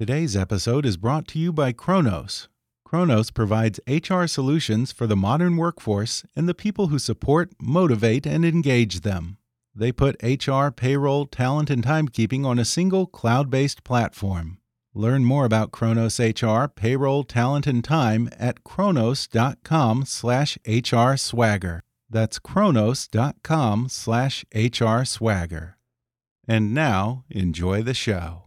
Today's episode is brought to you by Kronos. Kronos provides HR solutions for the modern workforce and the people who support, motivate, and engage them. They put HR, payroll, talent, and timekeeping on a single cloud based platform. Learn more about Kronos HR, payroll, talent, and time at kronos.com slash HR swagger. That's kronos.com slash HR swagger. And now, enjoy the show.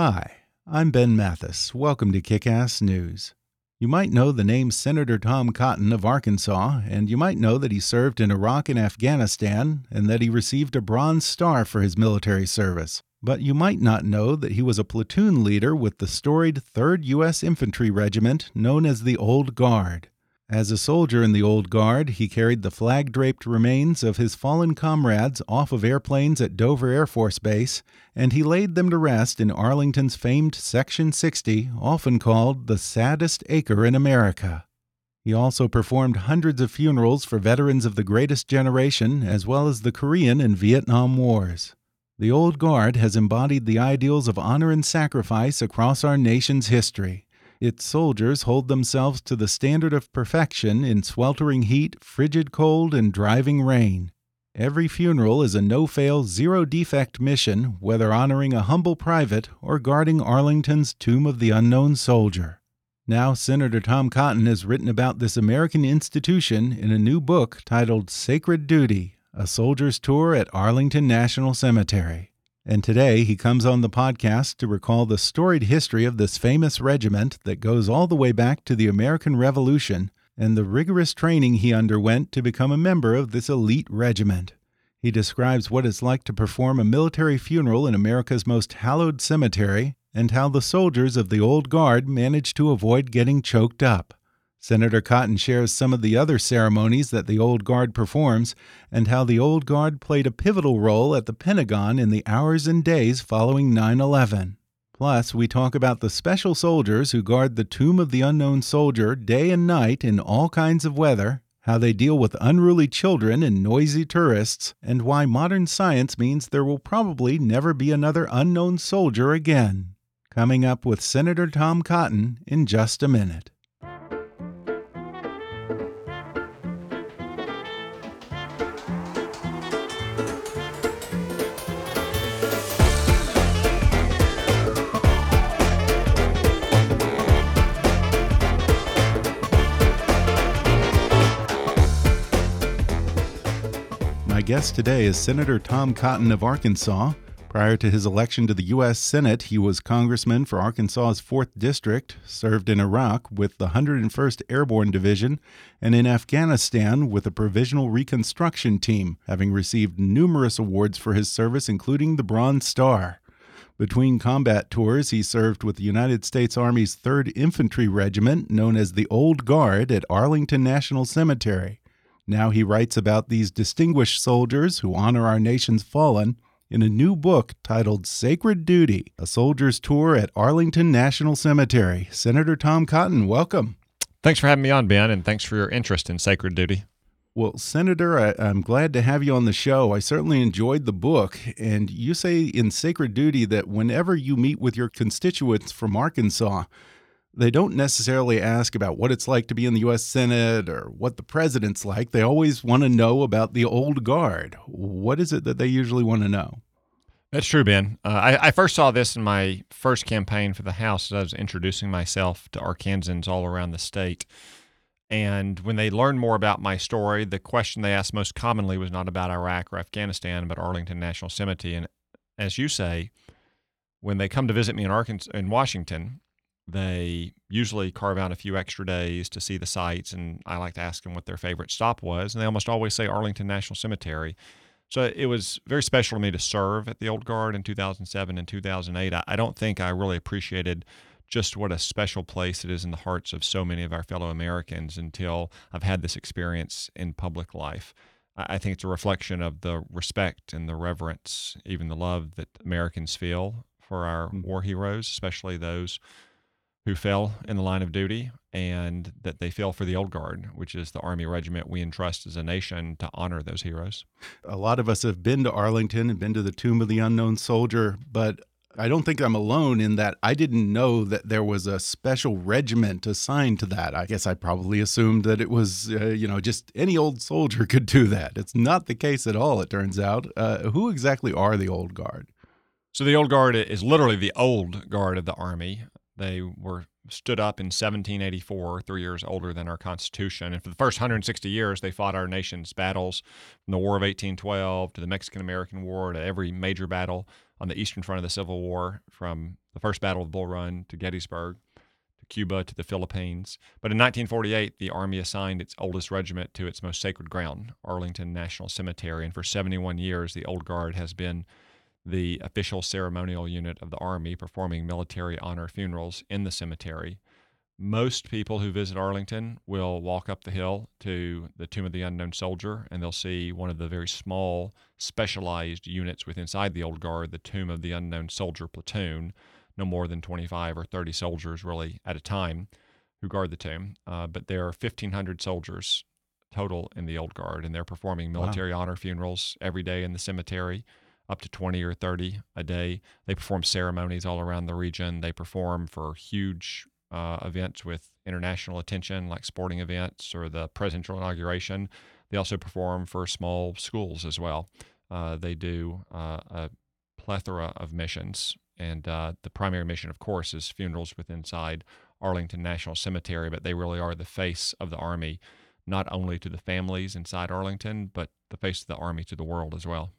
Hi, I'm Ben Mathis. Welcome to Kick Ass News. You might know the name Senator Tom Cotton of Arkansas, and you might know that he served in Iraq and Afghanistan, and that he received a Bronze Star for his military service. But you might not know that he was a platoon leader with the storied 3rd U.S. Infantry Regiment known as the Old Guard. As a soldier in the Old Guard, he carried the flag draped remains of his fallen comrades off of airplanes at Dover Air Force Base, and he laid them to rest in Arlington's famed Section 60, often called the saddest acre in America. He also performed hundreds of funerals for veterans of the greatest generation, as well as the Korean and Vietnam Wars. The Old Guard has embodied the ideals of honor and sacrifice across our nation's history. Its soldiers hold themselves to the standard of perfection in sweltering heat, frigid cold, and driving rain. Every funeral is a no fail, zero defect mission, whether honoring a humble private or guarding Arlington's Tomb of the Unknown Soldier. Now, Senator Tom Cotton has written about this American institution in a new book titled Sacred Duty A Soldier's Tour at Arlington National Cemetery. And today he comes on the podcast to recall the storied history of this famous regiment that goes all the way back to the American Revolution and the rigorous training he underwent to become a member of this elite regiment. He describes what it's like to perform a military funeral in America's most hallowed cemetery and how the soldiers of the Old Guard managed to avoid getting choked up. Senator Cotton shares some of the other ceremonies that the Old Guard performs and how the Old Guard played a pivotal role at the Pentagon in the hours and days following 9 11. Plus, we talk about the special soldiers who guard the tomb of the unknown soldier day and night in all kinds of weather, how they deal with unruly children and noisy tourists, and why modern science means there will probably never be another unknown soldier again. Coming up with Senator Tom Cotton in just a minute. Guest today is Senator Tom Cotton of Arkansas. Prior to his election to the U.S. Senate, he was congressman for Arkansas's 4th District, served in Iraq with the 101st Airborne Division, and in Afghanistan with the Provincial Reconstruction Team, having received numerous awards for his service, including the Bronze Star. Between combat tours, he served with the United States Army's 3rd Infantry Regiment, known as the Old Guard, at Arlington National Cemetery. Now he writes about these distinguished soldiers who honor our nation's fallen in a new book titled Sacred Duty A Soldier's Tour at Arlington National Cemetery. Senator Tom Cotton, welcome. Thanks for having me on, Ben, and thanks for your interest in sacred duty. Well, Senator, I, am glad to have you on the show. I certainly enjoyed the book. And you say in Sacred Duty that whenever you meet with your constituents from Arkansas, they don't necessarily ask about what it's like to be in the U.S. Senate or what the president's like. They always want to know about the old guard. What is it that they usually want to know? That's true, Ben. Uh, I, I, first saw this in my first campaign for the House as I was introducing myself to Arkansans all around the state. And when they learned more about my story, the question they asked most commonly was not about Iraq or Afghanistan, but Arlington National Cemetery. And as you say, when they come to visit me in Arkansas, in Washington, They usually carve out a few extra days to see the sights, and I like to ask them what their favorite stop was, and they almost always say Arlington National Cemetery. So it was very special to me to serve at the Old Guard in 2007 and 2008. I, I don't think I really appreciated just what a special place it is in the hearts of so many of our fellow Americans until I've had this experience in public life. I think it's a reflection of the respect and the reverence, even the love that Americans feel for our mm. war heroes, especially those who fell in the line of duty, and that they fell for the Old Guard, which is the Army regiment we entrust as a nation to honor those heroes. A lot of us have been to Arlington and been to the Tomb of the Unknown Soldier, but I don't think I'm alone in that I didn't know that there was a special regiment assigned to that. I guess I probably assumed that it was, uh, you know, just any old soldier could do that. It's not the case at all, it turns out. Uh, who exactly are the Old Guard? So the Old Guard is literally the old guard of the Army. They were stood up in 1784, three years older than our Constitution. And for the first 160 years, they fought our nation's battles from the War of 1812 to the Mexican American War to every major battle on the eastern front of the Civil War, from the first Battle of Bull Run to Gettysburg to Cuba to the Philippines. But in 1948, the Army assigned its oldest regiment to its most sacred ground, Arlington National Cemetery. And for 71 years, the Old Guard has been the official ceremonial unit of the Army performing military honor funerals in the cemetery. Most people who visit Arlington will walk up the hill to the Tomb of the Unknown Soldier and they'll see one of the very small specialized units within inside the Old Guard, the Tomb of the Unknown Soldier platoon, no more than 25 or 30 soldiers really at a time who guard the tomb. Uh, but there are 1,500 soldiers total in the Old Guard and they're performing military wow. honor funerals every day in the cemetery up to 20 or 30 a day. They perform ceremonies all around the region. They perform for huge uh, events with international attention, like sporting events or the presidential inauguration. They also perform for small schools as well. Uh, they do uh, a plethora of missions, and uh, the primary mission, of course, is funerals with inside Arlington National Cemetery. But they really are the face of the Army, not only to the families inside Arlington, but the face of the Army to the world as well.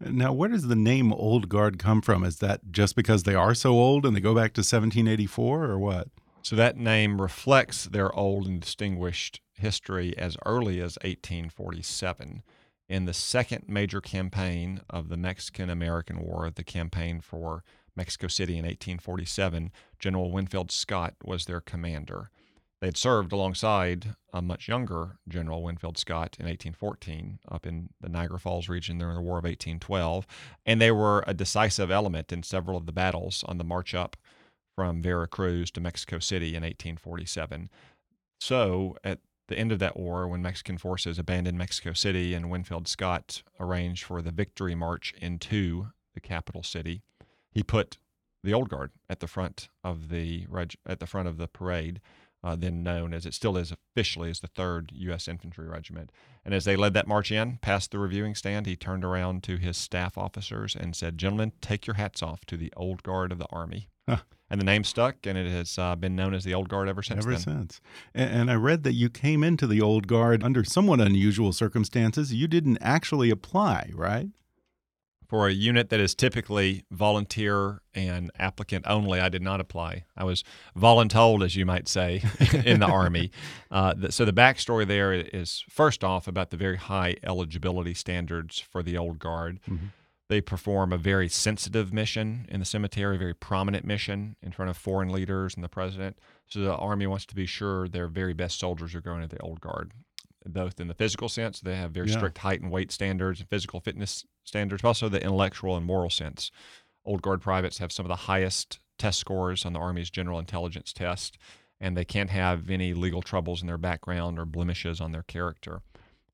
Now, where does the name Old Guard come from? Is that just because they are so old and they go back to 1784 or what? So that name reflects their old and distinguished history as early as 1847. In the second major campaign of the Mexican American War, the campaign for Mexico City in 1847, General Winfield Scott was their commander. They had served alongside a much younger General Winfield Scott in 1814 up in the Niagara Falls region during the War of 1812, and they were a decisive element in several of the battles on the march up from Veracruz to Mexico City in 1847. So, at the end of that war, when Mexican forces abandoned Mexico City and Winfield Scott arranged for the victory march into the capital city, he put the old guard at the front of the at the front of the parade uh, then known as it still is officially as the 3rd U.S. Infantry Regiment. And as they led that march in, past the reviewing stand, he turned around to his staff officers and said, Gentlemen, take your hats off to the old guard of the Army. Huh. And the name stuck, and it has uh, been known as the Old Guard ever since. Ever then. since. And, and I read that you came into the Old Guard under somewhat unusual circumstances. You didn't actually apply, right? For a unit that is typically volunteer and applicant only, I did not apply. I was voluntold, as you might say, in the Army. Uh, the, so the backstory there is first off about the very high eligibility standards for the old guard. Mm-hmm. They perform a very sensitive mission in the cemetery, a very prominent mission in front of foreign leaders and the president. So the Army wants to be sure their very best soldiers are going to the old guard both in the physical sense, they have very yeah. strict height and weight standards and physical fitness standards, but also the intellectual and moral sense. Old Guard privates have some of the highest test scores on the Army's general intelligence test, and they can't have any legal troubles in their background or blemishes on their character.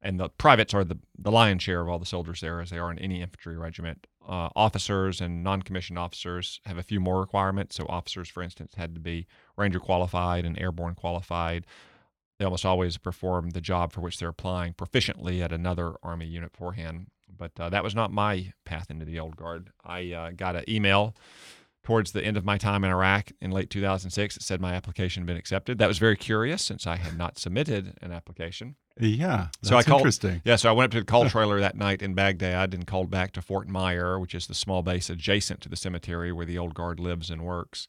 And the privates are the, the lion's share of all the soldiers there, as they are in any infantry regiment. Uh, officers and non commissioned officers have a few more requirements. So, officers, for instance, had to be Ranger qualified and airborne qualified they almost always perform the job for which they're applying proficiently at another Army unit beforehand. But uh, that was not my path into the old guard. I uh, got an email towards the end of my time in Iraq in late 2006 that said my application had been accepted. That was very curious since I had not submitted an application. Yeah, so I called, interesting. Yeah, so I went up to the call trailer that night in Baghdad and called back to Fort Myer, which is the small base adjacent to the cemetery where the old guard lives and works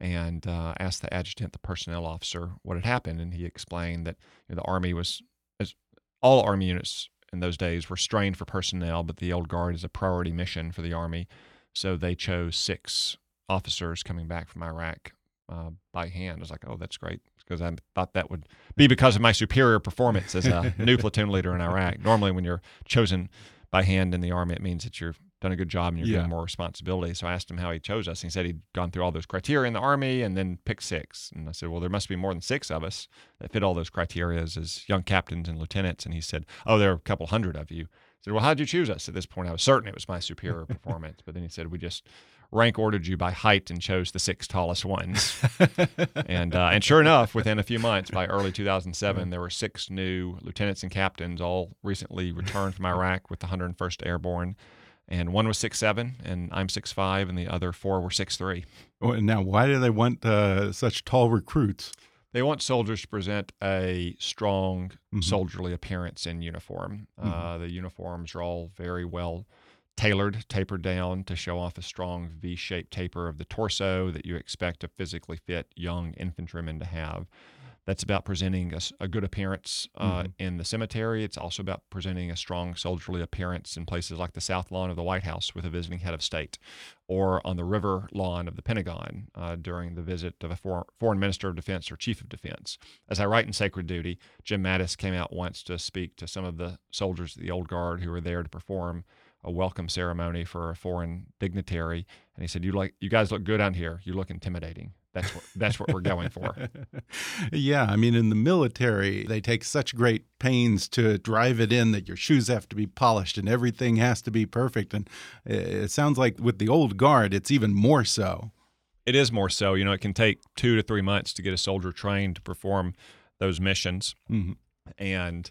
and uh, asked the adjutant, the personnel officer, what had happened. And he explained that you know, the Army was, as all Army units in those days were strained for personnel, but the old guard is a priority mission for the Army. So they chose six officers coming back from Iraq uh, by hand. I was like, oh, that's great because I thought that would be because of my superior performance as a new platoon leader in Iraq. Normally, when you're chosen by hand in the Army, it means that you've done a good job and you're Yeah. given more responsibility. So I asked him how he chose us. And he said he'd gone through all those criteria in the Army and then picked six. And I said, well, there must be more than six of us that fit all those criteria as young captains and lieutenants. And he said, oh, there are a couple hundred of you. I said, well, how'd you choose us? At this point, I was certain it was my superior performance. But then he said, we just rank ordered you by height and chose the six tallest ones. and uh, and sure enough, within a few months, by early 2007, there were six new lieutenants and captains, all recently returned from Iraq with the 101st Airborne. And one was six seven, and I'm six five, and the other four were six three. Now, why do they want uh, such tall recruits? They want soldiers to present a strong Mhm. soldierly appearance in uniform. Uh, the uniforms are all very well tailored, tapered down to show off a strong V shaped taper of the torso that you expect a physically fit young infantryman to have. That's about presenting a good appearance uh, Mhm. in the cemetery. It's also about presenting a strong soldierly appearance in places like the South Lawn of the White House with a visiting head of state, or on the river lawn of the Pentagon uh, during the visit of a for- foreign minister of defense or chief of defense. As I write in Sacred Duty, Jim Mattis came out once to speak to some of the soldiers of the old guard who were there to perform a welcome ceremony for a foreign dignitary, and he said, "You like you guys look good out here. You look intimidating. That's what that's what we're going for." yeah, I mean, in the military, they take such great pains to drive it in that your shoes have to be polished and everything has to be perfect. And uh, it sounds like with the old guard, it's even more so. It is more so. You know, it can take two to three months to get a soldier trained to perform those missions. Mhm. and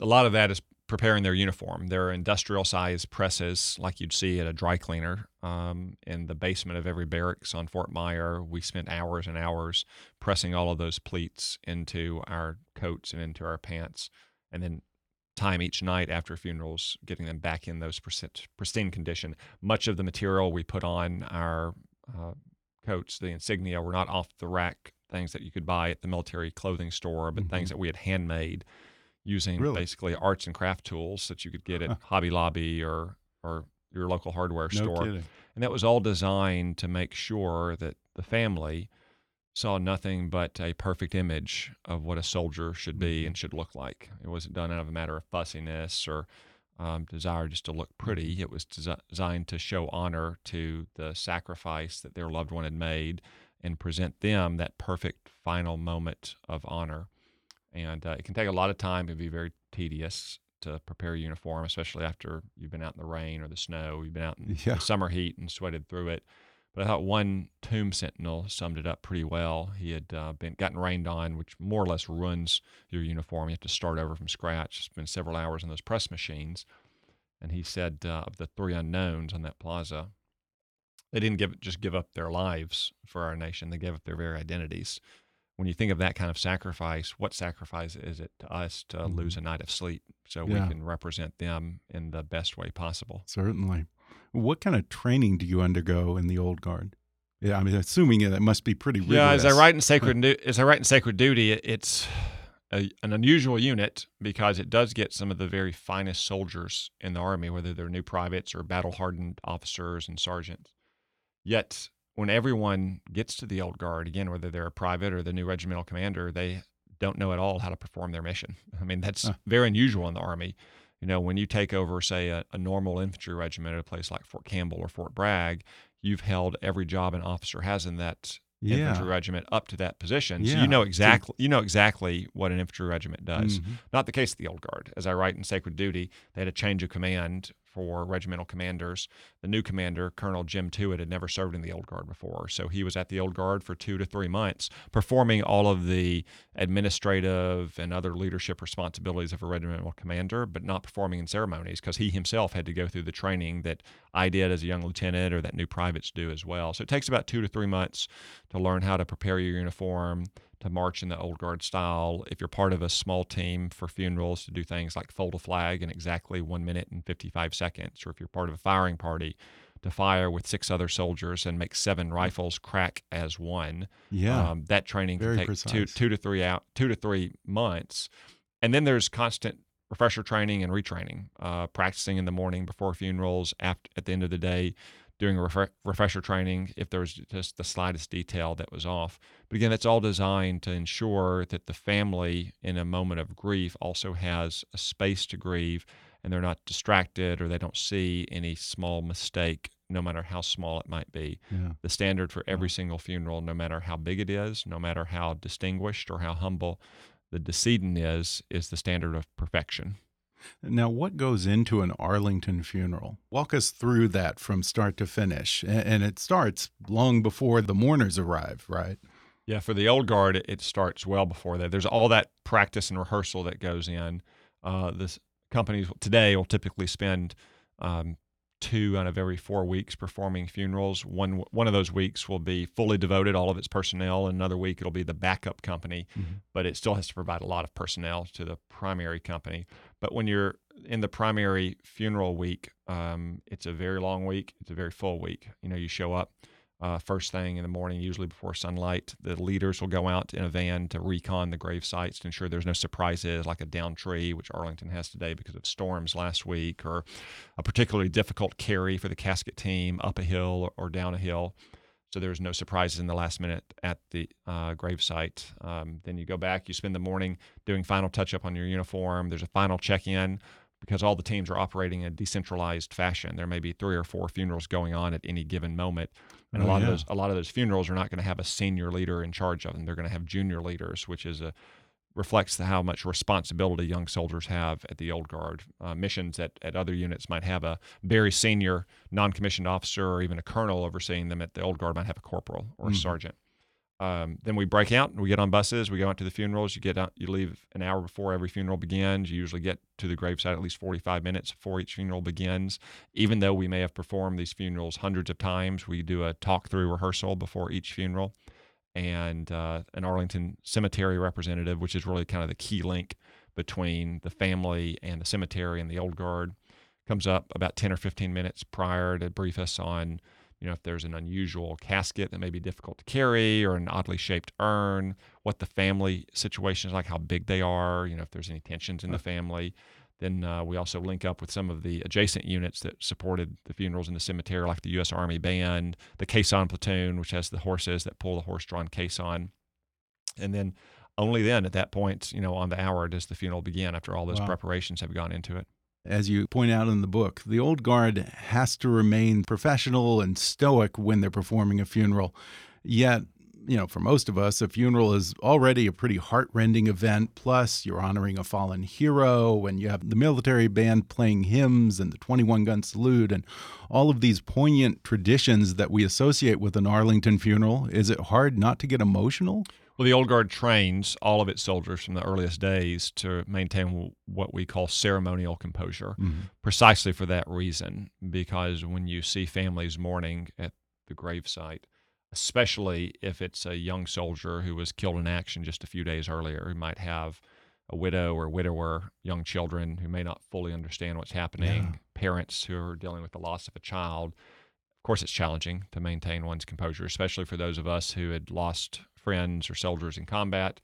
a lot of that is preparing their uniform. There are industrial sized presses like you'd see at a dry cleaner um, in the basement of every barracks on Fort Myer. We spent hours and hours pressing all of those pleats into our coats and into our pants, and then time each night after funerals, getting them back in those pristine- pristine condition. Much of the material we put on our uh, coats, the insignia, were not off the rack things that you could buy at the military clothing store, but things that we had handmade using Really? basically arts and craft tools that you could get at uh-huh. Hobby Lobby or or your local hardware No store. kidding. And that was all designed to make sure that the family saw nothing but a perfect image of what a soldier should be mm-hmm. and should look like. It wasn't done out of a matter of fussiness or um, desire just to look pretty. Mm-hmm. It was desi- designed to show honor to the sacrifice that their loved one had made and present them that perfect final moment of honor. And uh, it can take a lot of time. It can be very tedious to prepare a uniform, especially after you've been out in the rain or the snow. You've been out in Yeah. the summer heat and sweated through it. But I thought one tomb sentinel summed it up pretty well. He had uh, been gotten rained on, which more or less ruins your uniform. You have to start over from scratch. Spend several hours on those press machines. And he said uh, of the three unknowns on that plaza, they didn't give just give up their lives for our nation. They gave up their very identities. When you think of that kind of sacrifice, what sacrifice is it to us to mm-hmm. lose a night of sleep so Yeah. we can represent them in the best way possible? Certainly. What kind of training do you undergo in the old guard? Yeah, I mean, assuming that must be pretty rigorous. Yeah, as I write in Sacred as I write in Sacred Duty, it's a, an unusual unit because it does get some of the very finest soldiers in the army, whether they're new privates or battle hardened officers and sergeants. Yet, when everyone gets to the old guard again, whether they're a private or the new regimental commander, they don't know at all how to perform their mission. I mean, that's Huh. very unusual in the army. You know, when you take over, say, a, a normal infantry regiment at a place like Fort Campbell or Fort Bragg, you've held every job an officer has in that Yeah. infantry regiment up to that position. So you know exactly you know exactly what an infantry regiment does. Mhm. Not the case of the old guard. As I write in Sacred Duty, they had a change of command for regimental commanders. The new commander, Colonel Jim Tewitt, had never served in the old guard before. So he was at the old guard for two to three months, performing all of the administrative and other leadership responsibilities of a regimental commander, but not performing in ceremonies because he himself had to go through the training that I did as a young lieutenant or that new privates do as well. So it takes about two to three months to learn how to prepare your uniform, to march in the old guard style. If you're part of a small team for funerals, to do things like fold a flag in exactly one minute and 55 seconds, or if you're part of a firing party, to fire with six other soldiers and make seven rifles crack as one. Yeah. Um, that training Very can take two two to three out two to three months, and then there's constant refresher training and retraining, uh, practicing in the morning before funerals, after, at the end of the day, doing a refre- refresher training if there was just the slightest detail that was off. But again, that's all designed to ensure that the family, in a moment of grief, also has a space to grieve, and they're not distracted or they don't see any small mistake, no matter how small it might be yeah. the standard for every single funeral, no matter how big it is, no matter how distinguished or how humble the decedent is, is the standard of perfection. Now, what goes into an Arlington funeral? Walk us through that from start to finish. And it starts long before the mourners arrive, right? Yeah, for the old guard, it- starts well before that. There's all that practice and rehearsal that goes in. Uh, this companies today will typically spend um, two out of every four weeks performing funerals. One one of those weeks will be fully devoted, all of its personnel. Another week it'll be the backup company, Mhm. but it still has to provide a lot of personnel to the primary company. But when you're in the primary funeral week, um, it's a very long week. It's a very full week. You know, you show up uh, first thing in the morning, usually before sunlight. The leaders will go out in a van to recon the grave sites to ensure there's no surprises like a down tree, which Arlington has today because of storms last week, or a particularly difficult carry for the casket team up a hill or down a hill. So there's no surprises in the last minute at the uh, grave site. Um, then you go back, you spend the morning doing final touch up on your uniform. There's a final check in because all the teams are operating in a decentralized fashion. There may be three or four funerals going on at any given moment, and Oh, a lot yeah. of those a lot of those funerals are not going to have a senior leader in charge of them. They're going to have junior leaders, which is a reflects the, how much responsibility young soldiers have at the old guard. Uh, missions at, at other units might have a very senior non-commissioned officer or even a colonel overseeing them. At the old guard might have a corporal or a Mhm. sergeant. Um, then we break out and we get on buses. We go out to the funerals. You get out. You leave an hour before every funeral begins. You usually get to the gravesite at least 45 minutes before each funeral begins. Even though we may have performed these funerals hundreds of times, we do a talk-through rehearsal before each funeral and uh, an Arlington cemetery representative, which is really kind of the key link between the family and the cemetery and the old guard, comes up about 10 or 15 minutes prior to brief us on, you know, if there's an unusual casket that may be difficult to carry or an oddly shaped urn, what the family situation is like, how big they are, you know, if there's any tensions in the family. Then uh, we also link up with some of the adjacent units that supported the funerals in the cemetery, like the U.S. Army Band, the caisson platoon, which has the horses that pull the horse-drawn caisson, and then only then, at that point, you know, on the hour, does the funeral begin after all those Wow. preparations have gone into it. As you point out in the book, the old guard has to remain professional and stoic when they're performing a funeral. Yet, you know, for most of us, a funeral is already a pretty heartrending event. Plus, you're honoring a fallen hero, and you have the military band playing hymns and the 21 gun salute, and all of these poignant traditions that we associate with an Arlington funeral. Is it hard not to get emotional? Well, the Old Guard trains all of its soldiers from the earliest days to maintain what we call ceremonial composure, mm-hmm. precisely for that reason. Because when you see families mourning at the gravesite, especially if it's a young soldier who was killed in action just a few days earlier, who might have a widow or widower, young children who may not fully understand what's happening, parents who are dealing with the loss of a child. Of course, it's challenging to maintain one's composure, especially for those of us who had lost friends or soldiers in combat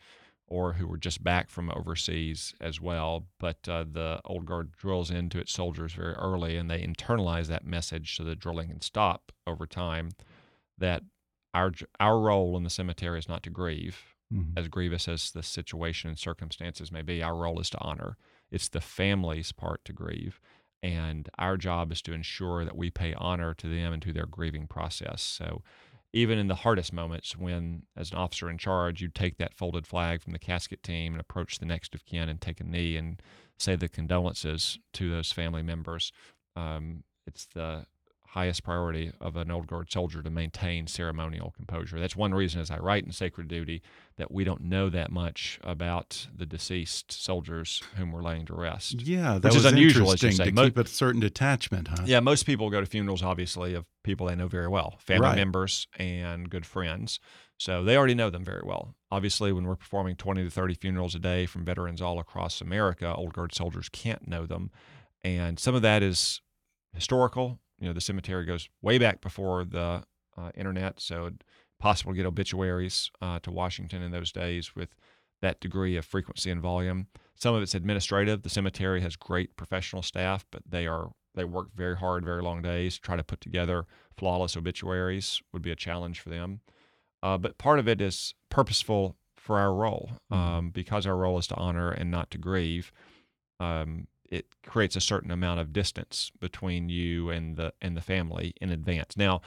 or who were just back from overseas as well. But uh, the old guard drills into its soldiers very early and they internalize that message so the drilling can stop over time that our, our role in the cemetery is not to grieve, Mhm. as grievous as the situation and circumstances may be. Our role is to honor. It's the family's part to grieve. And our job is to ensure that we pay honor to them and to their grieving process. So, even in the hardest moments, when as an officer in charge, you take that folded flag from the casket team and approach the next of kin and take a knee and say the condolences to those family members, um, it's the highest priority of an old guard soldier to maintain ceremonial composure. That's one reason, as I write in Sacred Duty, that we don't know that much about the deceased soldiers whom we're laying to rest. Yeah, that Which is unusual, as you interesting say. to Mo- keep a certain detachment, huh? Yeah, most people go to funerals, obviously, of people they know very well, family Right. members and good friends. So they already know them very well. Obviously, when we're performing 20 to 30 funerals a day from veterans all across America, Old Guard soldiers can't know them. And some of that is historical, you know the cemetery goes way back before the uh, internet, so possible to get obituaries uh, to Washington in those days with that degree of frequency and volume. Some of it's administrative. The cemetery has great professional staff, but they are they work very hard, very long days. To try to put together flawless obituaries would be a challenge for them. Uh, but part of it is purposeful for our role, Mm-hmm. um, because our role is to honor and not to grieve. Um, it creates a certain amount of distance between you and the and the family in advance. Now,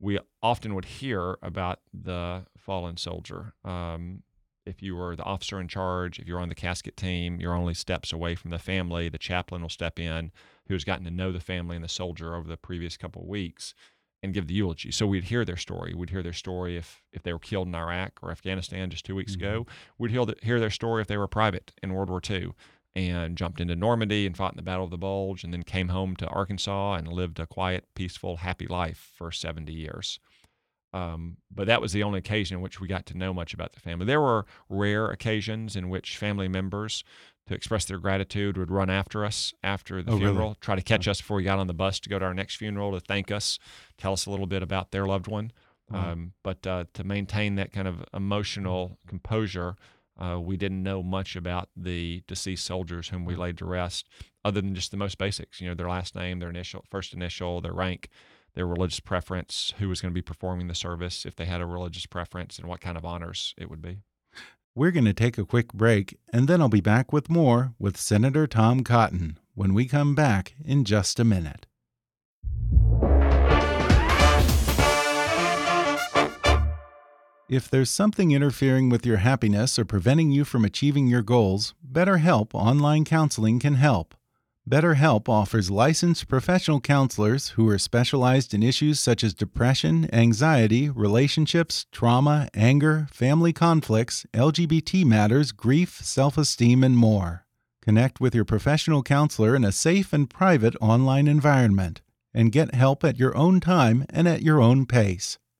we often would hear about the fallen soldier. Um, if you were the officer in charge, if you're on the casket team, you're only steps away from the family. The chaplain will step in, who has gotten to know the family and the soldier over the previous couple of weeks, and give the eulogy. So we'd hear their story. We'd hear their story if if they were killed in Iraq or Afghanistan just two weeks ago. We'd hear, the, hear their story if they were a private in World War II and jumped into Normandy and fought in the Battle of the Bulge, and then came home to Arkansas and lived a quiet, peaceful, happy life for 70 years. Um, but that was the only occasion in which we got to know much about the family. There were rare occasions in which family members, to express their gratitude, would run after us after the Oh, really? funeral, try to catch us before we got on the bus to go to our next funeral to thank us, tell us a little bit about their loved one. Wow. Um, but uh, to maintain that kind of emotional composure, uh, we didn't know much about the deceased soldiers whom we laid to rest, other than just the most basics. You know, their last name, their initial, first initial, their rank, their religious preference, who was going to be performing the service, if they had a religious preference, and what kind of honors it would be. We're going to take a quick break, and then I'll be back with more with Senator Tom Cotton when we come back in just a minute. If there's something interfering with your happiness or preventing you from achieving your goals, BetterHelp Online Counseling can help. BetterHelp offers licensed professional counselors who are specialized in issues such as depression, anxiety, relationships, trauma, anger, family conflicts, LGBT matters, grief, self esteem, and more. Connect with your professional counselor in a safe and private online environment and get help at your own time and at your own pace.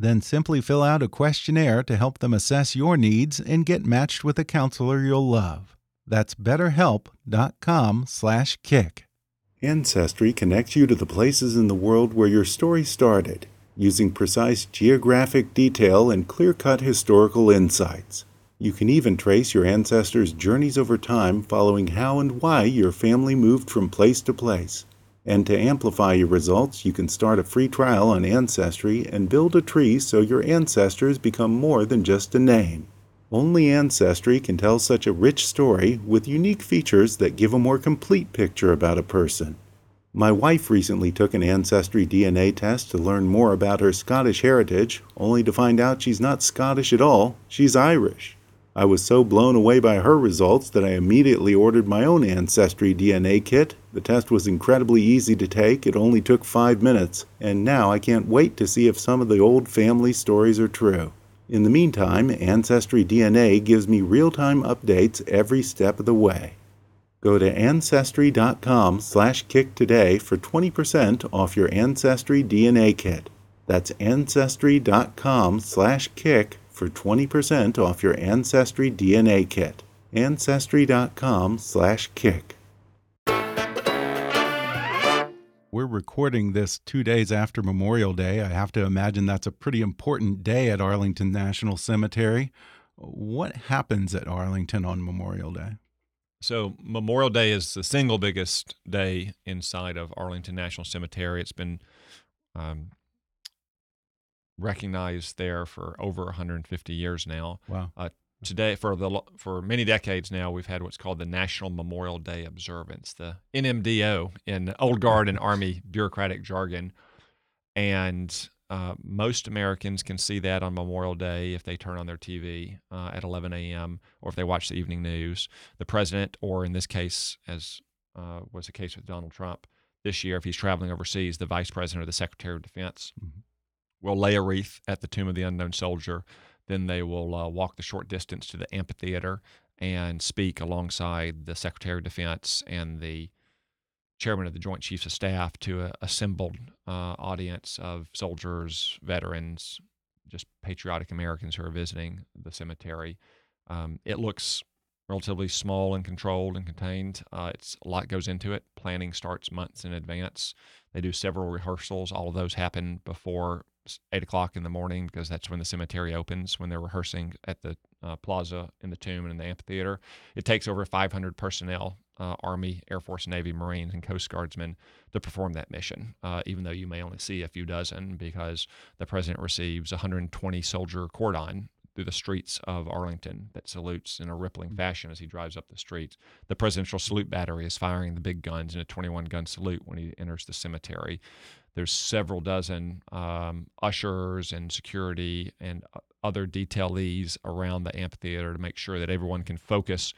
Then simply fill out a questionnaire to help them assess your needs and get matched with a counselor you'll love. That's betterhelp.com/kick. Ancestry connects you to the places in the world where your story started, using precise geographic detail and clear-cut historical insights. You can even trace your ancestors' journeys over time following how and why your family moved from place to place. And to amplify your results, you can start a free trial on Ancestry and build a tree so your ancestors become more than just a name. Only Ancestry can tell such a rich story with unique features that give a more complete picture about a person. My wife recently took an Ancestry DNA test to learn more about her Scottish heritage, only to find out she's not Scottish at all, she's Irish. I was so blown away by her results that I immediately ordered my own Ancestry DNA kit. The test was incredibly easy to take, it only took five minutes, and now I can't wait to see if some of the old family stories are true. In the meantime, Ancestry DNA gives me real-time updates every step of the way. Go to ancestry.com slash kick today for 20% off your Ancestry DNA kit. That's ancestry.com/kick for 20% off your Ancestry DNA kit. ancestry.com/kick. We're recording this two days after Memorial Day. I have to imagine that's a pretty important day at Arlington National Cemetery. What happens at Arlington on Memorial Day? So Memorial Day is the single biggest day inside of Arlington National Cemetery. It's been um, recognized there for over 150 years now. Wow. Uh, today, for the for many decades now, we've had what's called the National Memorial Day Observance, the NMDO in Old Guard and Army bureaucratic jargon, and uh, most Americans can see that on Memorial Day if they turn on their TV uh, at 11 a.m. or if they watch the evening news. The president, or in this case, as uh, was the case with Donald Trump, this year, if he's traveling overseas, the vice president or the secretary of defense Mhm. Will lay a wreath at the tomb of the unknown soldier. Then they will uh, walk the short distance to the amphitheater and speak alongside the secretary of defense and the chairman of the Joint Chiefs of Staff to a assembled uh, audience of soldiers, veterans, just patriotic Americans who are visiting the cemetery. Um, it looks relatively small and controlled and contained. Uh, it's a lot goes into it. Planning starts months in advance. They do several rehearsals. All of those happen before eight o'clock in the morning because that's when the cemetery opens. When they're rehearsing at the uh, plaza in the tomb and in the amphitheater, it takes over 500 personnel, uh, Army, Air Force, Navy, Marines, and Coast Guardsmen to perform that mission. Uh, even though you may only see a few dozen, because the president receives a 120 soldier cordon through the streets of Arlington that salutes in a rippling fashion as he drives up the streets. The presidential salute battery is firing the big guns in a 21 gun salute when he enters the cemetery. There's several dozen um, ushers and security and other detailees around the amphitheater to make sure that everyone can focus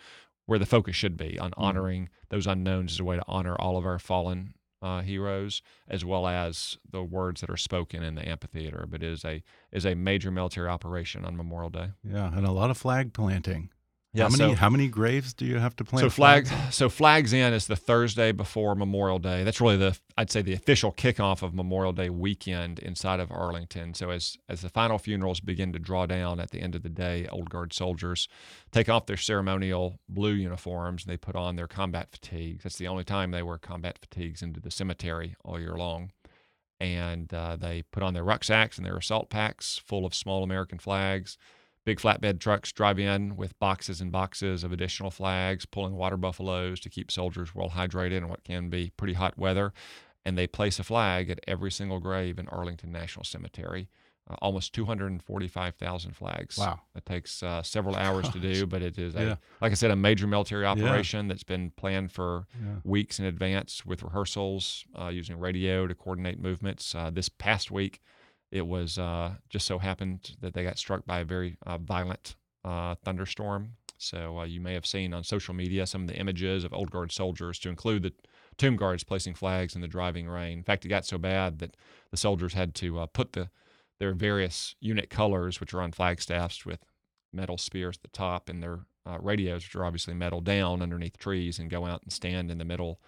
where the focus should be on honoring those unknowns as a way to honor all of our fallen uh, heroes, as well as the words that are spoken in the amphitheater. But it is a is a major military operation on Memorial Day. Yeah, and a lot of flag planting. Yeah, how many so- how many graves do you have to plant? So flag, flags? so flags in is the Thursday before Memorial Day. That's really the I'd say the official kickoff of Memorial Day weekend inside of Arlington. So as as the final funerals begin to draw down at the end of the day, Old Guard soldiers take off their ceremonial blue uniforms and they put on their combat fatigues. That's the only time they wear combat fatigues into the cemetery all year long. And uh, they put on their rucksacks and their assault packs full of small American flags big flatbed trucks drive in with boxes and boxes of additional flags, pulling water buffaloes to keep soldiers well hydrated in what can be pretty hot weather. And they place a flag at every single grave in Arlington National Cemetery. Uh, almost 245,000 flags. Wow. It takes uh, several hours to do, but it is, a, Yeah. like I said, a major military operation that's been planned for Yeah. weeks in advance with rehearsals, uh, using radio to coordinate movements. Uh, this past week, it was uh, just so happened that they got struck by a very uh, violent uh, thunderstorm. So uh, you may have seen on social media some of the images of Old Guard soldiers, to include the tomb guards placing flags in the driving rain. In fact, it got so bad that the soldiers had to uh, put the their various unit colors, which are on flagstaffs with metal spears at the top, and their uh, radios, which are obviously metal, down underneath trees, and go out and stand in the middle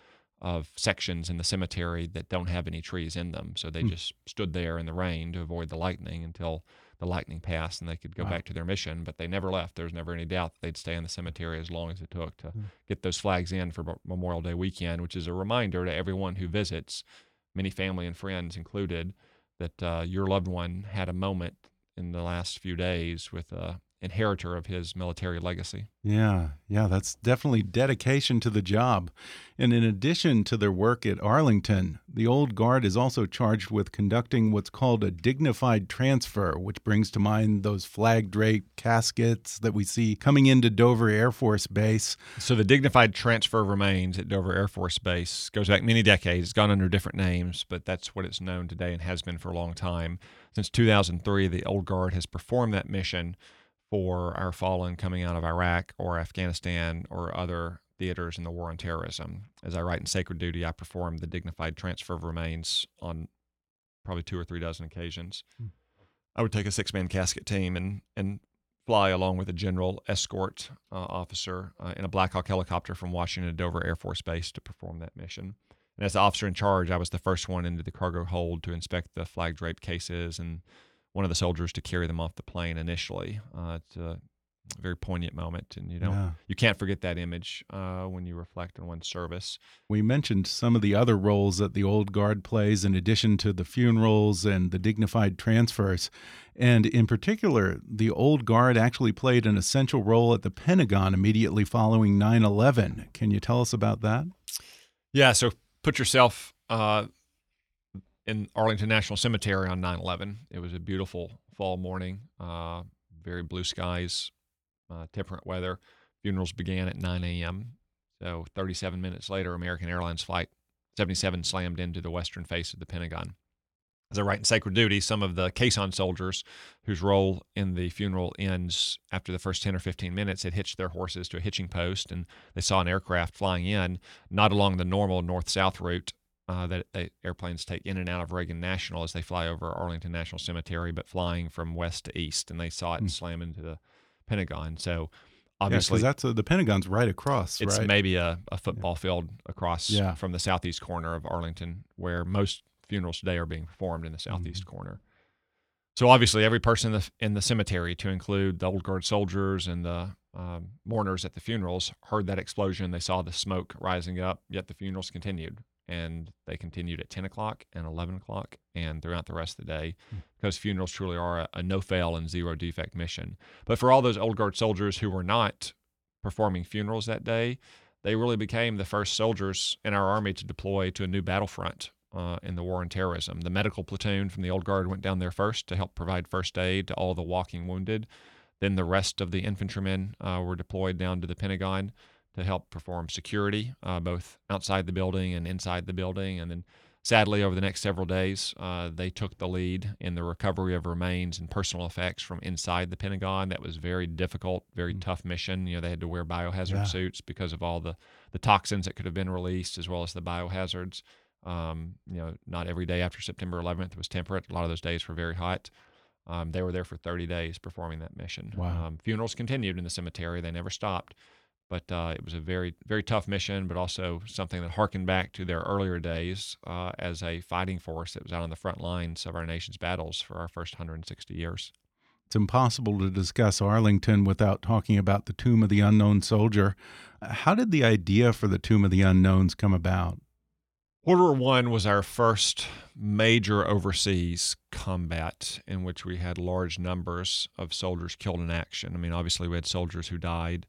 of sections in the cemetery that don't have any trees in them. So they Hmm. just stood there in the rain to avoid the lightning until the lightning passed and they could go Wow. back to their mission. But they never left. There was never any doubt that they'd stay in the cemetery as long as it took to Hmm. get those flags in for Memorial Day weekend, which is a reminder to everyone who visits, many family and friends included, that uh, your loved one had a moment in the last few days with a inheritor of his military legacy. Yeah, yeah, that's definitely dedication to the job. And in addition to their work at Arlington, the Old Guard is also charged with conducting what's called a dignified transfer, which brings to mind those flag draped caskets that we see coming into Dover Air Force Base. So the dignified transfer remains at Dover Air Force Base goes back many decades. It's gone under different names, but that's what it's known today and has been for a long time. Since 2003, the Old Guard has performed that mission for our fallen coming out of Iraq or Afghanistan or other theaters in the war on terrorism. As I write in Sacred Duty, I performed the dignified transfer of remains on probably two or three dozen occasions. Hmm. I would take a six man casket team and, and fly along with a general escort uh, officer uh, in a Black Hawk helicopter from Washington to Dover Air Force Base to perform that mission. And as the officer in charge, I was the first one into the cargo hold to inspect the flag draped cases and one of the soldiers to carry them off the plane initially. Uh, it's a very poignant moment, and you don't Yeah. you can't forget that image uh, when you reflect on one's service. We mentioned some of the other roles that the Old Guard plays in addition to the funerals and the dignified transfers. And in particular, the Old Guard actually played an essential role at the Pentagon immediately following 9 11. Can you tell us about that? Yeah, so put yourself uh, in Arlington National Cemetery on 9 11. It was a beautiful fall morning, uh, very blue skies, uh, temperate weather. Funerals began at 9 a.m. So 37 minutes later, American Airlines Flight 77 slammed into the western face of the Pentagon. As I write in Sacred Duty, some of the caisson soldiers whose role in the funeral ends after the first 10 or 15 minutes had hitched their horses to a hitching post and they saw an aircraft flying in, not along the normal north south route uh, that they, airplanes take in and out of Reagan National as they fly over Arlington National Cemetery, but flying from west to east, and they saw it Mm. slam into the Pentagon. So obviously, because that's a, the Pentagon's right across, it's right? maybe a, a football field across Yeah. from the southeast corner of Arlington, where most funerals today are being performed in the southeast Mm-hmm. corner. So obviously, every person in the in the cemetery, to include the old guard soldiers and the um, mourners at the funerals, heard that explosion. They saw the smoke rising up. Yet the funerals continued, and they continued at ten o'clock and eleven o'clock, and throughout the rest of the day, because funerals truly are a, a no fail and zero defect mission. But for all those old guard soldiers who were not performing funerals that day, they really became the first soldiers in our army to deploy to a new battlefront uh, in the war on terrorism. The medical platoon from the old guard went down there first to help provide first aid to all the walking wounded. Then the rest of the infantrymen uh, were deployed down to the Pentagon to help perform security, uh, both outside the building and inside the building. And then, sadly, over the next several days, uh, they took the lead in the recovery of remains and personal effects from inside the Pentagon. That was very difficult, very tough mission. You know, they had to wear biohazard Yeah. suits because of all the the toxins that could have been released, as well as the biohazards. Um, you know, not every day after September 11th was temperate. A lot of those days were very hot. Um, they were there for 30 days performing that mission. Wow. Um, funerals continued in the cemetery; they never stopped. But uh, it was a very, very tough mission, but also something that harkened back to their earlier days uh, as a fighting force that was out on the front lines of our nation's battles for our first 160 years. It's impossible to discuss Arlington without talking about the Tomb of the Unknown Soldier. How did the idea for the Tomb of the Unknowns come about? World War One was our first major overseas combat in which we had large numbers of soldiers killed in action. I mean, obviously, we had soldiers who died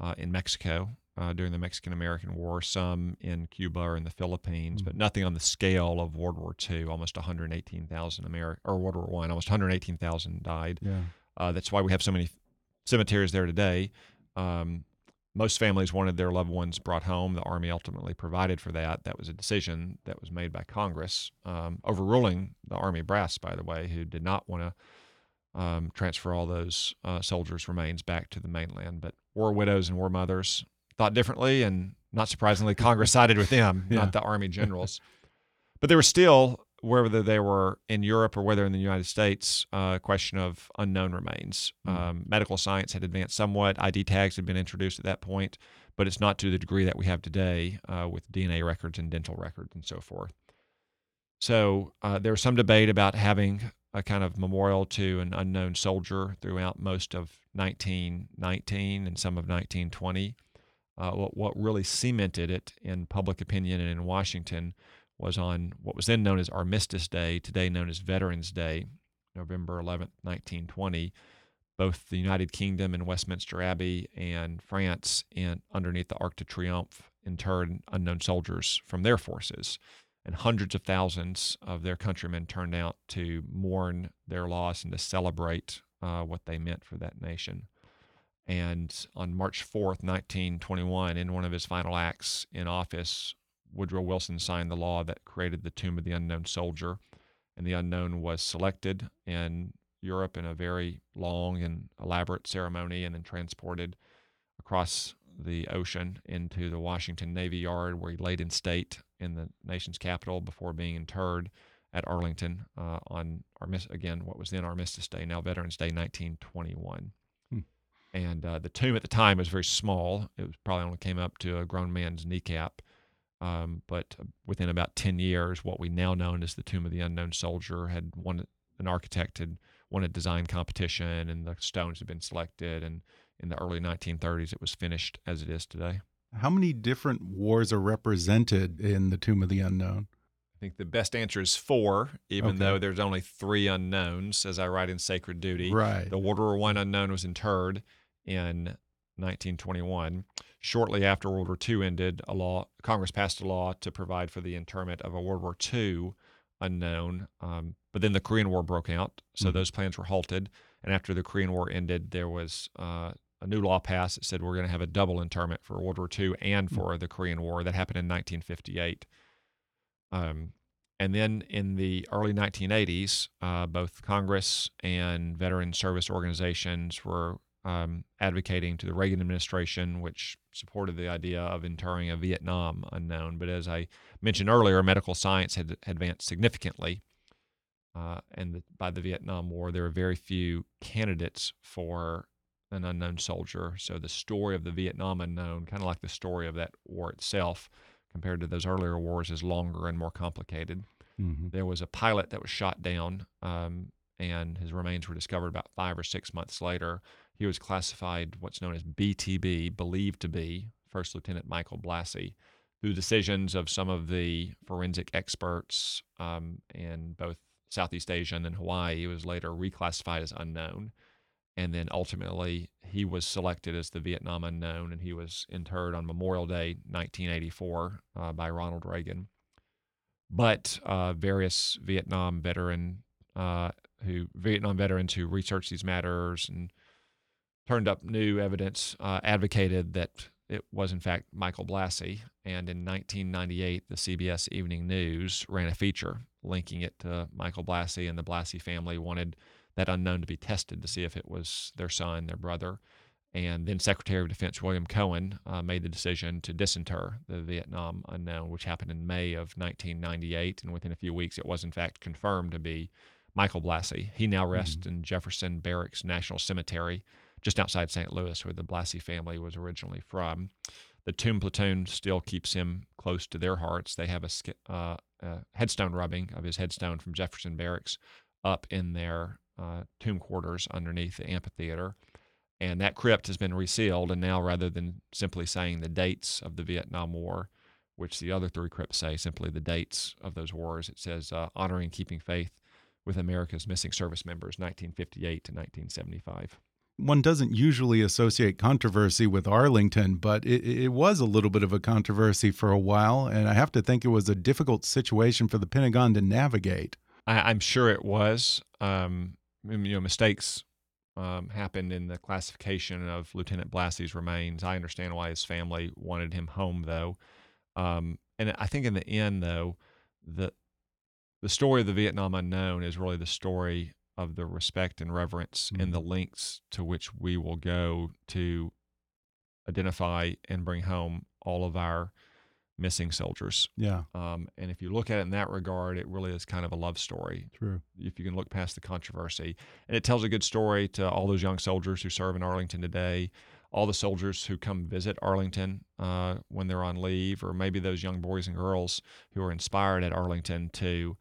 uh, in Mexico uh, during the Mexican American War, some in Cuba or in the Philippines, but nothing on the scale of World War II. Almost 118,000 Ameri- or World War One, almost 118,000 died. Yeah. Uh, that's why we have so many cemeteries there today. Um, most families wanted their loved ones brought home. The Army ultimately provided for that. That was a decision that was made by Congress, um, overruling the Army brass, by the way, who did not want to um, transfer all those uh, soldiers' remains back to the mainland. But war widows and war mothers thought differently, and not surprisingly, Congress sided with them, Yeah. not the Army generals. but there were still, whether they were in Europe or whether in the United States, uh, a question of unknown remains. Mm. Um, medical science had advanced somewhat. ID tags had been introduced at that point, but it's not to the degree that we have today uh, with DNA records and dental records and so forth. So uh, there was some debate about having a kind of memorial to an unknown soldier throughout most of 1919 and some of 1920. Uh, what, what really cemented it in public opinion and in Washington was on what was then known as Armistice Day, today known as Veterans Day, November 11th, 1920. Both the United Kingdom and Westminster Abbey and France, in, underneath the Arc de Triomphe, interred unknown soldiers from their forces. And hundreds of thousands of their countrymen turned out to mourn their loss and to celebrate uh, what they meant for that nation. And on March 4th, 1921, in one of his final acts in office, Woodrow Wilson signed the law that created the Tomb of the Unknown Soldier. And the unknown was selected in Europe in a very long and elaborate ceremony and then transported across the ocean into the Washington Navy Yard, where he laid in state in the nation's capital before being interred at Arlington uh, on Armis- again what was then Armistice Day, now Veterans Day, 1921. Hmm. And uh, the tomb at the time was very small; it was probably only came up to a grown man's kneecap. Um, but within about 10 years, what we now know as the Tomb of the Unknown Soldier had won, an architect had won a design competition, and the stones had been selected. And in the early 1930s, it was finished as it is today. How many different wars are represented in the Tomb of the Unknown? I think the best answer is four, even Okay. though there's only three unknowns, as I write in Sacred Duty. Right. The World War One unknown was interred in 1921. Shortly after World War II ended, a law Congress passed a law to provide for the interment of a World War II unknown. Um, but then the Korean War broke out, so Mhm. those plans were halted. And after the Korean War ended, there was uh, a new law passed that said we're going to have a double interment for World War II and for the Korean War. That happened in 1958. Um, and then in the early 1980s, uh, both Congress and veteran service organizations were um, advocating to the Reagan administration, which supported the idea of interring a Vietnam unknown. But as I mentioned earlier, medical science had advanced significantly. Uh, and the, by the Vietnam War, there were very few candidates for an unknown soldier. So the story of the Vietnam unknown, kind of like the story of that war itself, compared to those earlier wars, is longer and more complicated. Mm-hmm. There was a pilot that was shot down, um, and his remains were discovered about five or six months later. He was classified what's known as BTB, believed to be First Lieutenant Michael Blassie, through decisions of some of the forensic experts um, in both Southeast Asia and then Hawaii. He was later reclassified as unknown. And then ultimately, he was selected as the Vietnam unknown, and he was interred on Memorial Day, 1984, uh, by Ronald Reagan. But uh, various Vietnam veteran uh, who Vietnam veterans who researched these matters and turned up new evidence uh, advocated that it was in fact Michael Blassie. And in 1998, the CBS Evening News ran a feature linking it to Michael Blassie, and the Blassie family wanted that unknown to be tested to see if it was their son, their brother. And then Secretary of Defense William Cohen uh, made the decision to disinter the Vietnam unknown, which happened in May of 1998. And within a few weeks, it was in fact confirmed to be Michael Blassie. He now rests mm-hmm. in Jefferson Barracks National Cemetery, just outside St. Louis, where the Blassie family was originally from. The tomb platoon still keeps him close to their hearts. They have a, uh, a headstone rubbing of his headstone from Jefferson Barracks up in their uh, tomb quarters underneath the amphitheater. And that crypt has been resealed. And now, rather than simply saying the dates of the Vietnam War, which the other three crypts say simply the dates of those wars, it says uh, honoring keeping faith with America's missing service members, 1958 to 1975 one doesn't usually associate controversy with Arlington, but it, it, was a little bit of a controversy for a while, and I have to think it was a difficult situation for the Pentagon to navigate. I, am sure it was. Um, you know, mistakes um, happened in the classification of Lieutenant Blassie's remains. I understand why his family wanted him home, though. Um, and I think in the end, though, the the story of the Vietnam unknown is really the story of the respect and reverence mm-hmm. and the lengths to which we will go to identify and bring home all of our missing soldiers. Yeah. Um, and if you look at it in that regard, it really is kind of a love story. True. If you can look past the controversy. And it tells a good story to all those young soldiers who serve in Arlington today, all the soldiers who come visit Arlington uh, when they're on leave, or maybe those young boys and girls who are inspired at Arlington to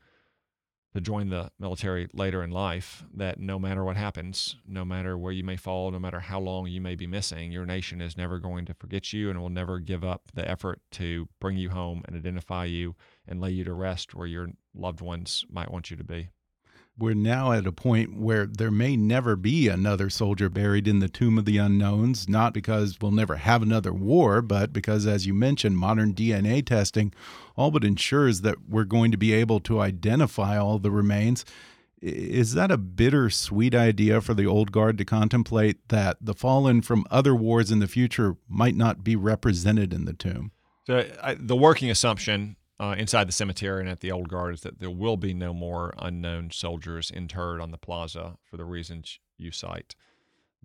to join the military later in life that no matter what happens, no matter where you may fall, no matter how long you may be missing, your nation is never going to forget you and will never give up the effort to bring you home and identify you and lay you to rest where your loved ones might want you to be we're now at a point where there may never be another soldier buried in the tomb of the unknowns, not because we'll never have another war, but because, as you mentioned, modern DNA testing all but ensures that we're going to be able to identify all the remains. Is that a bittersweet idea for the old guard to contemplate that the fallen from other wars in the future might not be represented in the tomb? So, I, the working assumption uh, inside the cemetery and at the old guard is that there will be no more unknown soldiers interred on the plaza for the reasons you cite.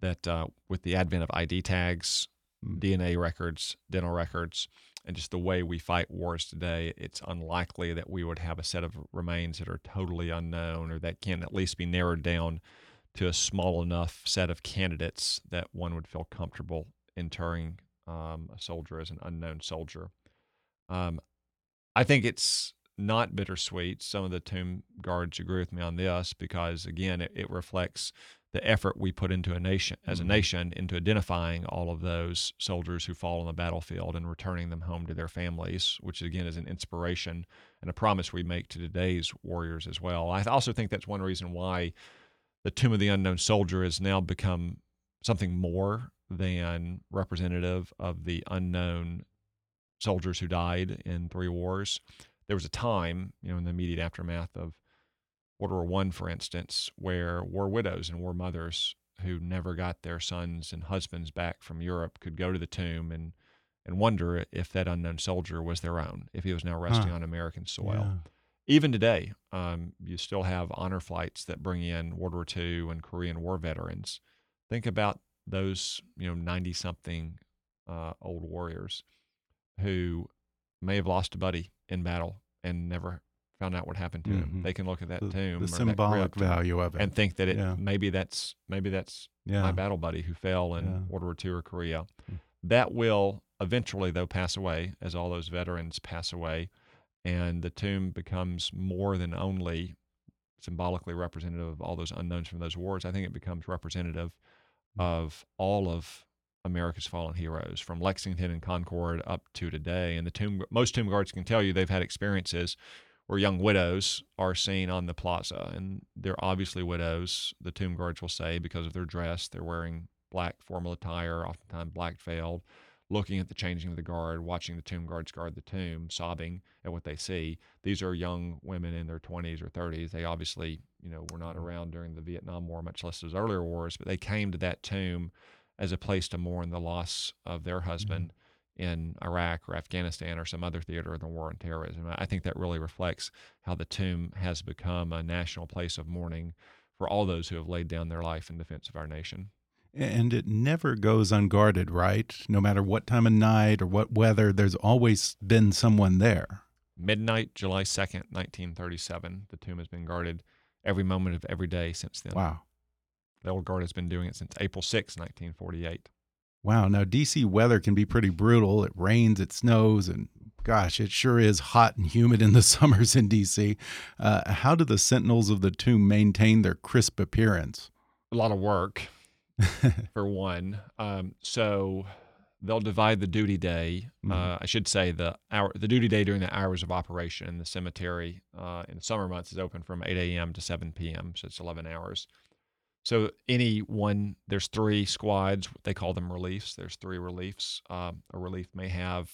That uh, with the advent of ID tags, mm. DNA records, dental records, and just the way we fight wars today, it's unlikely that we would have a set of remains that are totally unknown or that can at least be narrowed down to a small enough set of candidates that one would feel comfortable interring um, a soldier as an unknown soldier. Um, I think it's not bittersweet. Some of the tomb guards agree with me on this because, again, it, it reflects the effort we put into a nation as a mm-hmm. nation into identifying all of those soldiers who fall on the battlefield and returning them home to their families, which again is an inspiration and a promise we make to today's warriors as well. I also think that's one reason why the Tomb of the Unknown Soldier has now become something more than representative of the unknown soldiers who died in three wars. There was a time, you know, in the immediate aftermath of World War One, for instance, where war widows and war mothers who never got their sons and husbands back from Europe could go to the tomb and and wonder if that unknown soldier was their own, if he was now resting huh. on American soil. Yeah. Even today, um, you still have honor flights that bring in World War II and Korean War veterans. Think about those you know ninety something uh, old warriors who may have lost a buddy in battle and never found out what happened to him. Mhm. They can look at that The, tomb, the symbolic value of it. and think that it Yeah. maybe that's maybe that's yeah. my battle buddy who fell in Yeah. World War II or Korea. Mm. That will eventually, though, pass away as all those veterans pass away, and the tomb becomes more than only symbolically representative of all those unknowns from those wars. I think it becomes representative Mm. of all of America's fallen heroes, from Lexington and Concord up to today. And the tomb, most tomb guards can tell you they've had experiences where young widows are seen on the plaza, and they're obviously widows. The tomb guards will say because of their dress, they're wearing black formal attire, oftentimes black veiled, looking at the changing of the guard, watching the tomb guards guard the tomb, sobbing at what they see. These are young women in their 20s or 30s. They obviously, you know, were not around during the Vietnam War, much less those earlier wars, but they came to that tomb as a place to mourn the loss of their mm-hmm. husband in Iraq or Afghanistan or some other theater of the war on terrorism. I think that really reflects how the tomb has become a national place of mourning for all those who have laid down their life in defense of our nation. And it never goes unguarded, right? No matter what time of night or what weather, there's always been someone there. Midnight, July 2nd, 1937, the tomb has been guarded every moment of every day since then. Wow. The old guard has been doing it since April 6, 1948. Wow. Now, DC weather can be pretty brutal. It rains, it snows, and gosh, it sure is hot and humid in the summers in DC. Uh, how do the sentinels of the tomb maintain their crisp appearance? A lot of work, for one. Um, so they'll divide the duty day. Mhm. Uh, I should say the hour, the duty day during the hours of operation in the cemetery uh, in the summer months is open from 8 a.m. to 7 p.m. So it's 11 hours. So any one, there's three squads. They call them reliefs. There's three reliefs. Um, a relief may have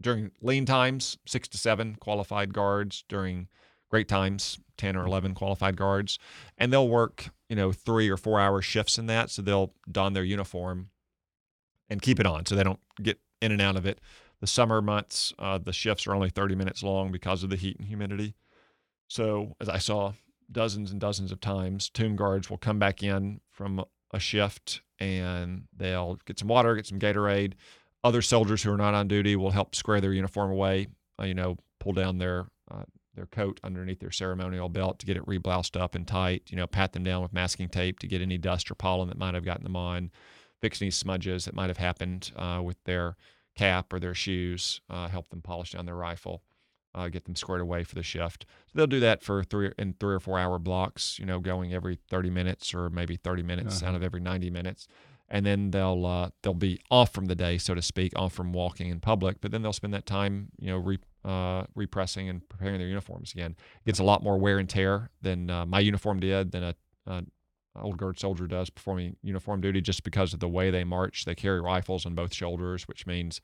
during lean times six to seven qualified guards. During great times, 10 or 11 qualified guards, and they'll work you know three or four hour shifts in that. So they'll don their uniform and keep it on, so they don't get in and out of it. The summer months, uh, the shifts are only 30 minutes long because of the heat and humidity. So as I saw dozens and dozens of times, tomb guards will come back in from a shift and they'll get some water, get some Gatorade. Other soldiers who are not on duty will help square their uniform away. Uh, you know, pull down their uh, their coat underneath their ceremonial belt to get it rebloused up and tight. You know, pat them down with masking tape to get any dust or pollen that might have gotten them on. Fix any smudges that might have happened uh, with their cap or their shoes. Uh, help them polish down their rifle. Uh, get them squared away for the shift. So they'll do that for three in three or four hour blocks. You know, going every 30 minutes or maybe 30 minutes Uh-huh. out of every 90 minutes and then they'll uh, they'll be off from the day, so to speak, off from walking in public. But then they'll spend that time, you know, re, uh, repressing and preparing their uniforms again. It gets a lot more wear and tear than uh, my uniform did, than a, a old guard soldier does performing uniform duty, just because of the way they march. They carry rifles on both shoulders, which means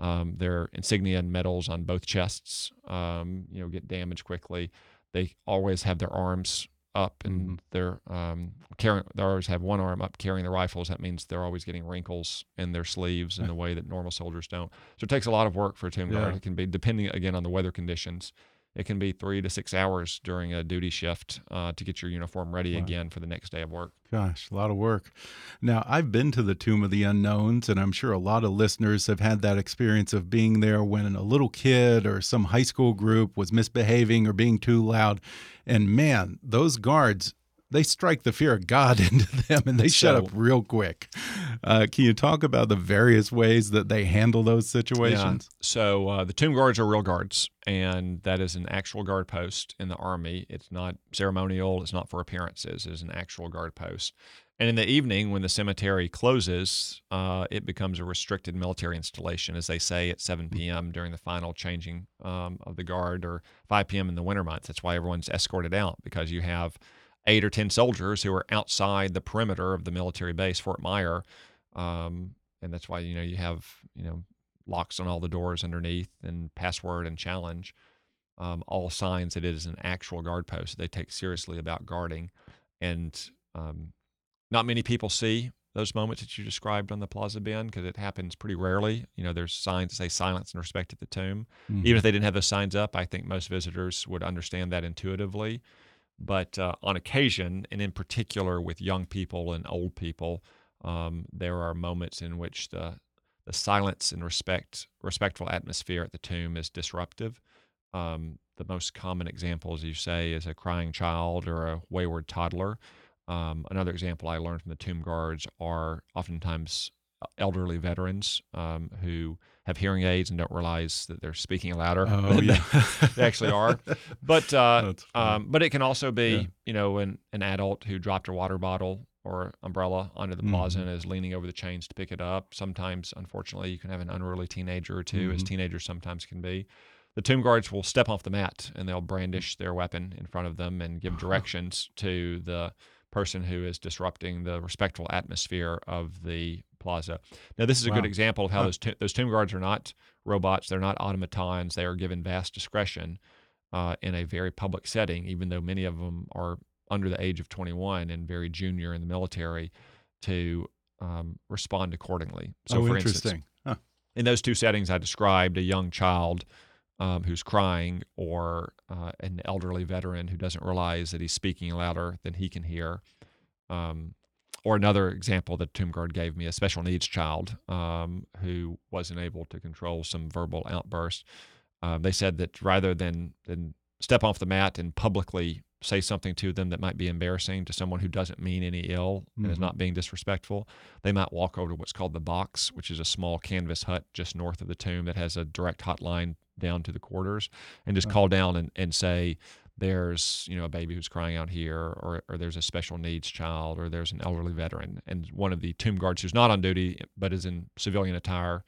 um, their insignia and medals on both chests, um, you know, get damaged quickly. They always have their arms up and Mhm. they're um, carrying. They always have one arm up carrying the rifles. That means they're always getting wrinkles in their sleeves in the way that normal soldiers don't. So it takes a lot of work for a tomb guard. Yeah. It can be depending again on the weather conditions. It can be three to six hours during a duty shift uh, to get your uniform ready Wow. again for the next day of work. Gosh, a lot of work. Now, I've been to the Tomb of the Unknowns, and I'm sure a lot of listeners have had that experience of being there when a little kid or some high school group was misbehaving or being too loud. And man, those guards, they strike the fear of God into them and they shut up real quick. Uh, can you talk about the various ways that they handle those situations? Yeah. So uh, the tomb guards are real guards, and that is an actual guard post in the army. It's not ceremonial. It's not for appearances. It is an actual guard post. And in the evening, when the cemetery closes, uh, it becomes a restricted military installation, as they say, at 7 p.m. during the final changing um, of the guard, or 5 p.m. in the winter months. That's why everyone's escorted out because you have eight or ten soldiers who are outside the perimeter of the military base, Fort Myer, um, and that's why you know you have you know locks on all the doors underneath and password and challenge, um, all signs that it is an actual guard post. They take seriously about guarding, and um, not many people see those moments that you described on the Plaza Bend because it happens pretty rarely. You know, there's signs that say silence and respect at the tomb. Mhm. Even if they didn't have those signs up, I think most visitors would understand that intuitively. But uh, on occasion, and in particular with young people and old people, um, there are moments in which the the silence and respect respectful atmosphere at the tomb is disruptive. Um, the most common example, as you say, is a crying child or a wayward toddler. Um, another example I learned from the tomb guards are oftentimes elderly veterans um, who have hearing aids and don't realize that they're speaking louder Oh, than yeah. they, actually are. But uh, um, but it can also be Yeah. you know an an adult who dropped a water bottle or umbrella onto the plaza Mhm. and is leaning over the chains to pick it up. Sometimes, unfortunately, you can have an unruly teenager or 2 as Mhm. teenagers sometimes can be. The tomb guards will step off the mat and they'll brandish their weapon in front of them and give directions to the person who is disrupting the respectful atmosphere of the plaza. Now, this is a Wow. good example of how Huh. those to- those tomb guards are not robots; they're not automatons. They are given vast discretion uh, in a very public setting, even though many of them are under the age of 21 and very junior in the military, to um, respond accordingly. So, oh, for interesting. instance, Huh. in those two settings I described, a young child um, who's crying or uh, an elderly veteran who doesn't realize that he's speaking louder than he can hear. Um, or another example that Tomb Guard gave me, a special needs child um, who wasn't able to control some verbal outburst. Uh, they said that rather than, than step off the mat and publicly say something to them that might be embarrassing to someone who doesn't mean any ill and is Mhm. not being disrespectful, they might walk over to what's called the box, which is a small canvas hut just north of the tomb that has a direct hotline down to the quarters, and just Right. call down and, and say, there's you know a baby who's crying out here or, or there's a special needs child or there's an elderly veteran and one of the tomb guards who's not on duty but is in civilian attire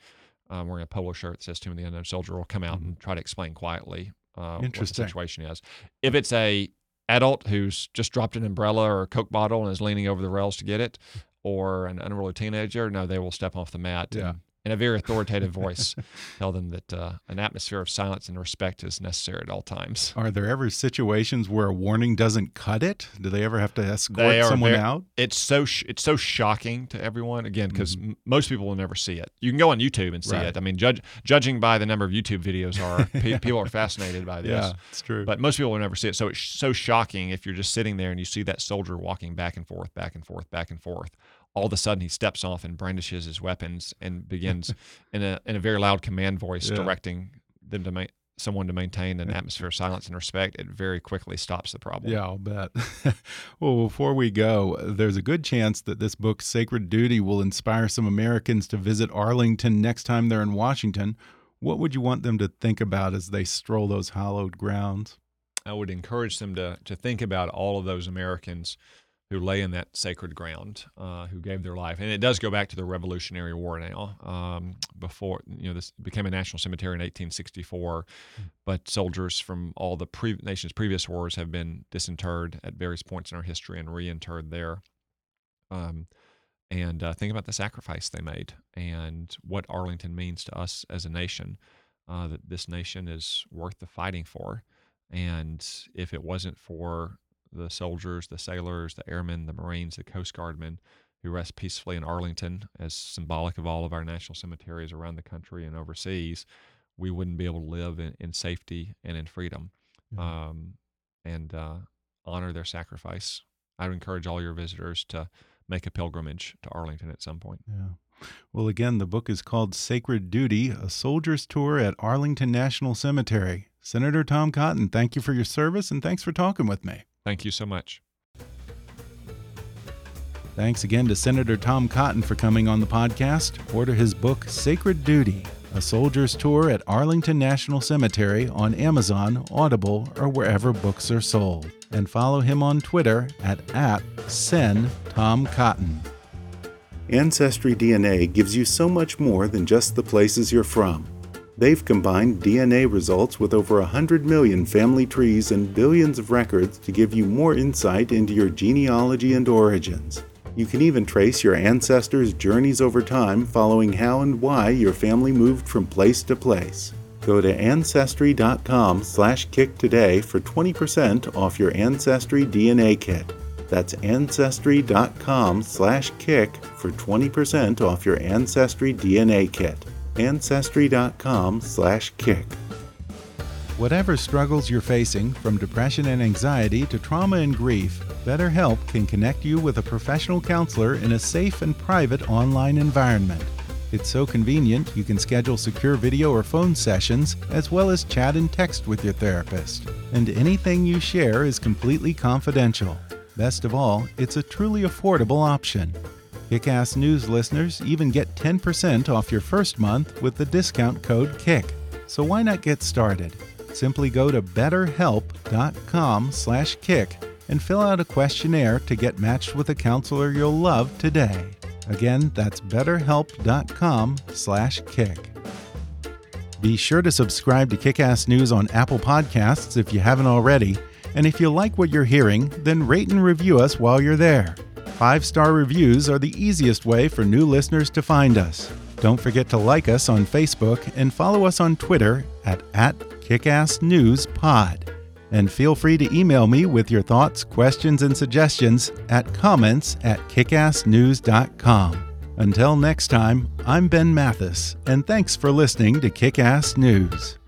um, wearing a polo shirt that says tomb of the unknown soldier will come out and try to explain quietly uh, what the situation is. If it's a adult who's just dropped an umbrella or a coke bottle and is leaning over the rails to get it or an unruly teenager no they will step off the mat Yeah. and in a very authoritative voice tell them that uh, an atmosphere of silence and respect is necessary at all times Are there ever situations where a warning doesn't cut it? Do they ever have to escort are someone out? it's so sh- it's so shocking to everyone again because m- most people will never see it. You can go on YouTube and see Right. it. I mean, judge, judging by the number of YouTube videos are people are fascinated by this. Yeah, it's true. But most people will never see it. So it's so shocking if you're just sitting there and you see that soldier walking back and forth, back and forth, back and forth. All of a sudden, he steps off and brandishes his weapons and begins in a in a very loud command voice Yeah. directing them to ma- someone to maintain an atmosphere of silence and respect. It very quickly stops the problem. Yeah, I'll bet. well, before we go, there's a good chance that this book, Sacred Duty, will inspire some Americans to visit Arlington next time they're in Washington. What would you want them to think about as they stroll those hallowed grounds? I would encourage them to to think about all of those Americans who lay in that sacred ground, uh, who gave their life, and it does go back to the Revolutionary War now. Um, before you know, this became a national cemetery in 1864, but soldiers from all the pre- nation's previous wars have been disinterred at various points in our history and reinterred there. Um, and uh, think about the sacrifice they made and what Arlington means to us as a nation. Uh, that this nation is worth the fighting for. And if it wasn't for the soldiers, the sailors, the airmen, the Marines, the Coast Guardmen who rest peacefully in Arlington as symbolic of all of our national cemeteries around the country and overseas, we wouldn't be able to live in, in safety and in freedom Yeah. um, and uh, honor their sacrifice. I would encourage all your visitors to make a pilgrimage to Arlington at some point. Yeah. Well, again, the book is called Sacred Duty A Soldier's Tour at Arlington National Cemetery. Senator Tom Cotton, thank you for your service and thanks for talking with me. Thank you so much. Thanks again to Senator Tom Cotton for coming on the podcast. Order his book, Sacred Duty A Soldier's Tour at Arlington National Cemetery on Amazon, Audible, or wherever books are sold. And follow him on Twitter at, at SenTomCotton. Ancestry DNA gives you so much more than just the places you're from. They've combined DNA results with over 100 million family trees and billions of records to give you more insight into your genealogy and origins. You can even trace your ancestors' journeys over time following how and why your family moved from place to place. Go to ancestry.com/kick today for 20% off your Ancestry DNA kit. That's ancestry.com/kick for 20% off your Ancestry DNA kit. ancestry.com/kick. Whatever struggles you're facing, from depression and anxiety to trauma and grief, BetterHelp can connect you with a professional counselor in a safe and private online environment. It's so convenient you can schedule secure video or phone sessions, as well as chat and text with your therapist. And anything you share is completely confidential. Best of all, it's a truly affordable option. Kickass News listeners even get 10% off your first month with the discount code KICK. So why not get started? Simply go to betterhelp.com/kick and fill out a questionnaire to get matched with a counselor you'll love today. Again, that's betterhelp.com/kick. Be sure to subscribe to Kickass News on Apple Podcasts if you haven't already, and if you like what you're hearing, then rate and review us while you're there. Five star reviews are the easiest way for new listeners to find us. Don't forget to like us on Facebook and follow us on Twitter at, at KickassNewsPod. And feel free to email me with your thoughts, questions, and suggestions at comments at kickassnews.com. Until next time, I'm Ben Mathis, and thanks for listening to Kickass News.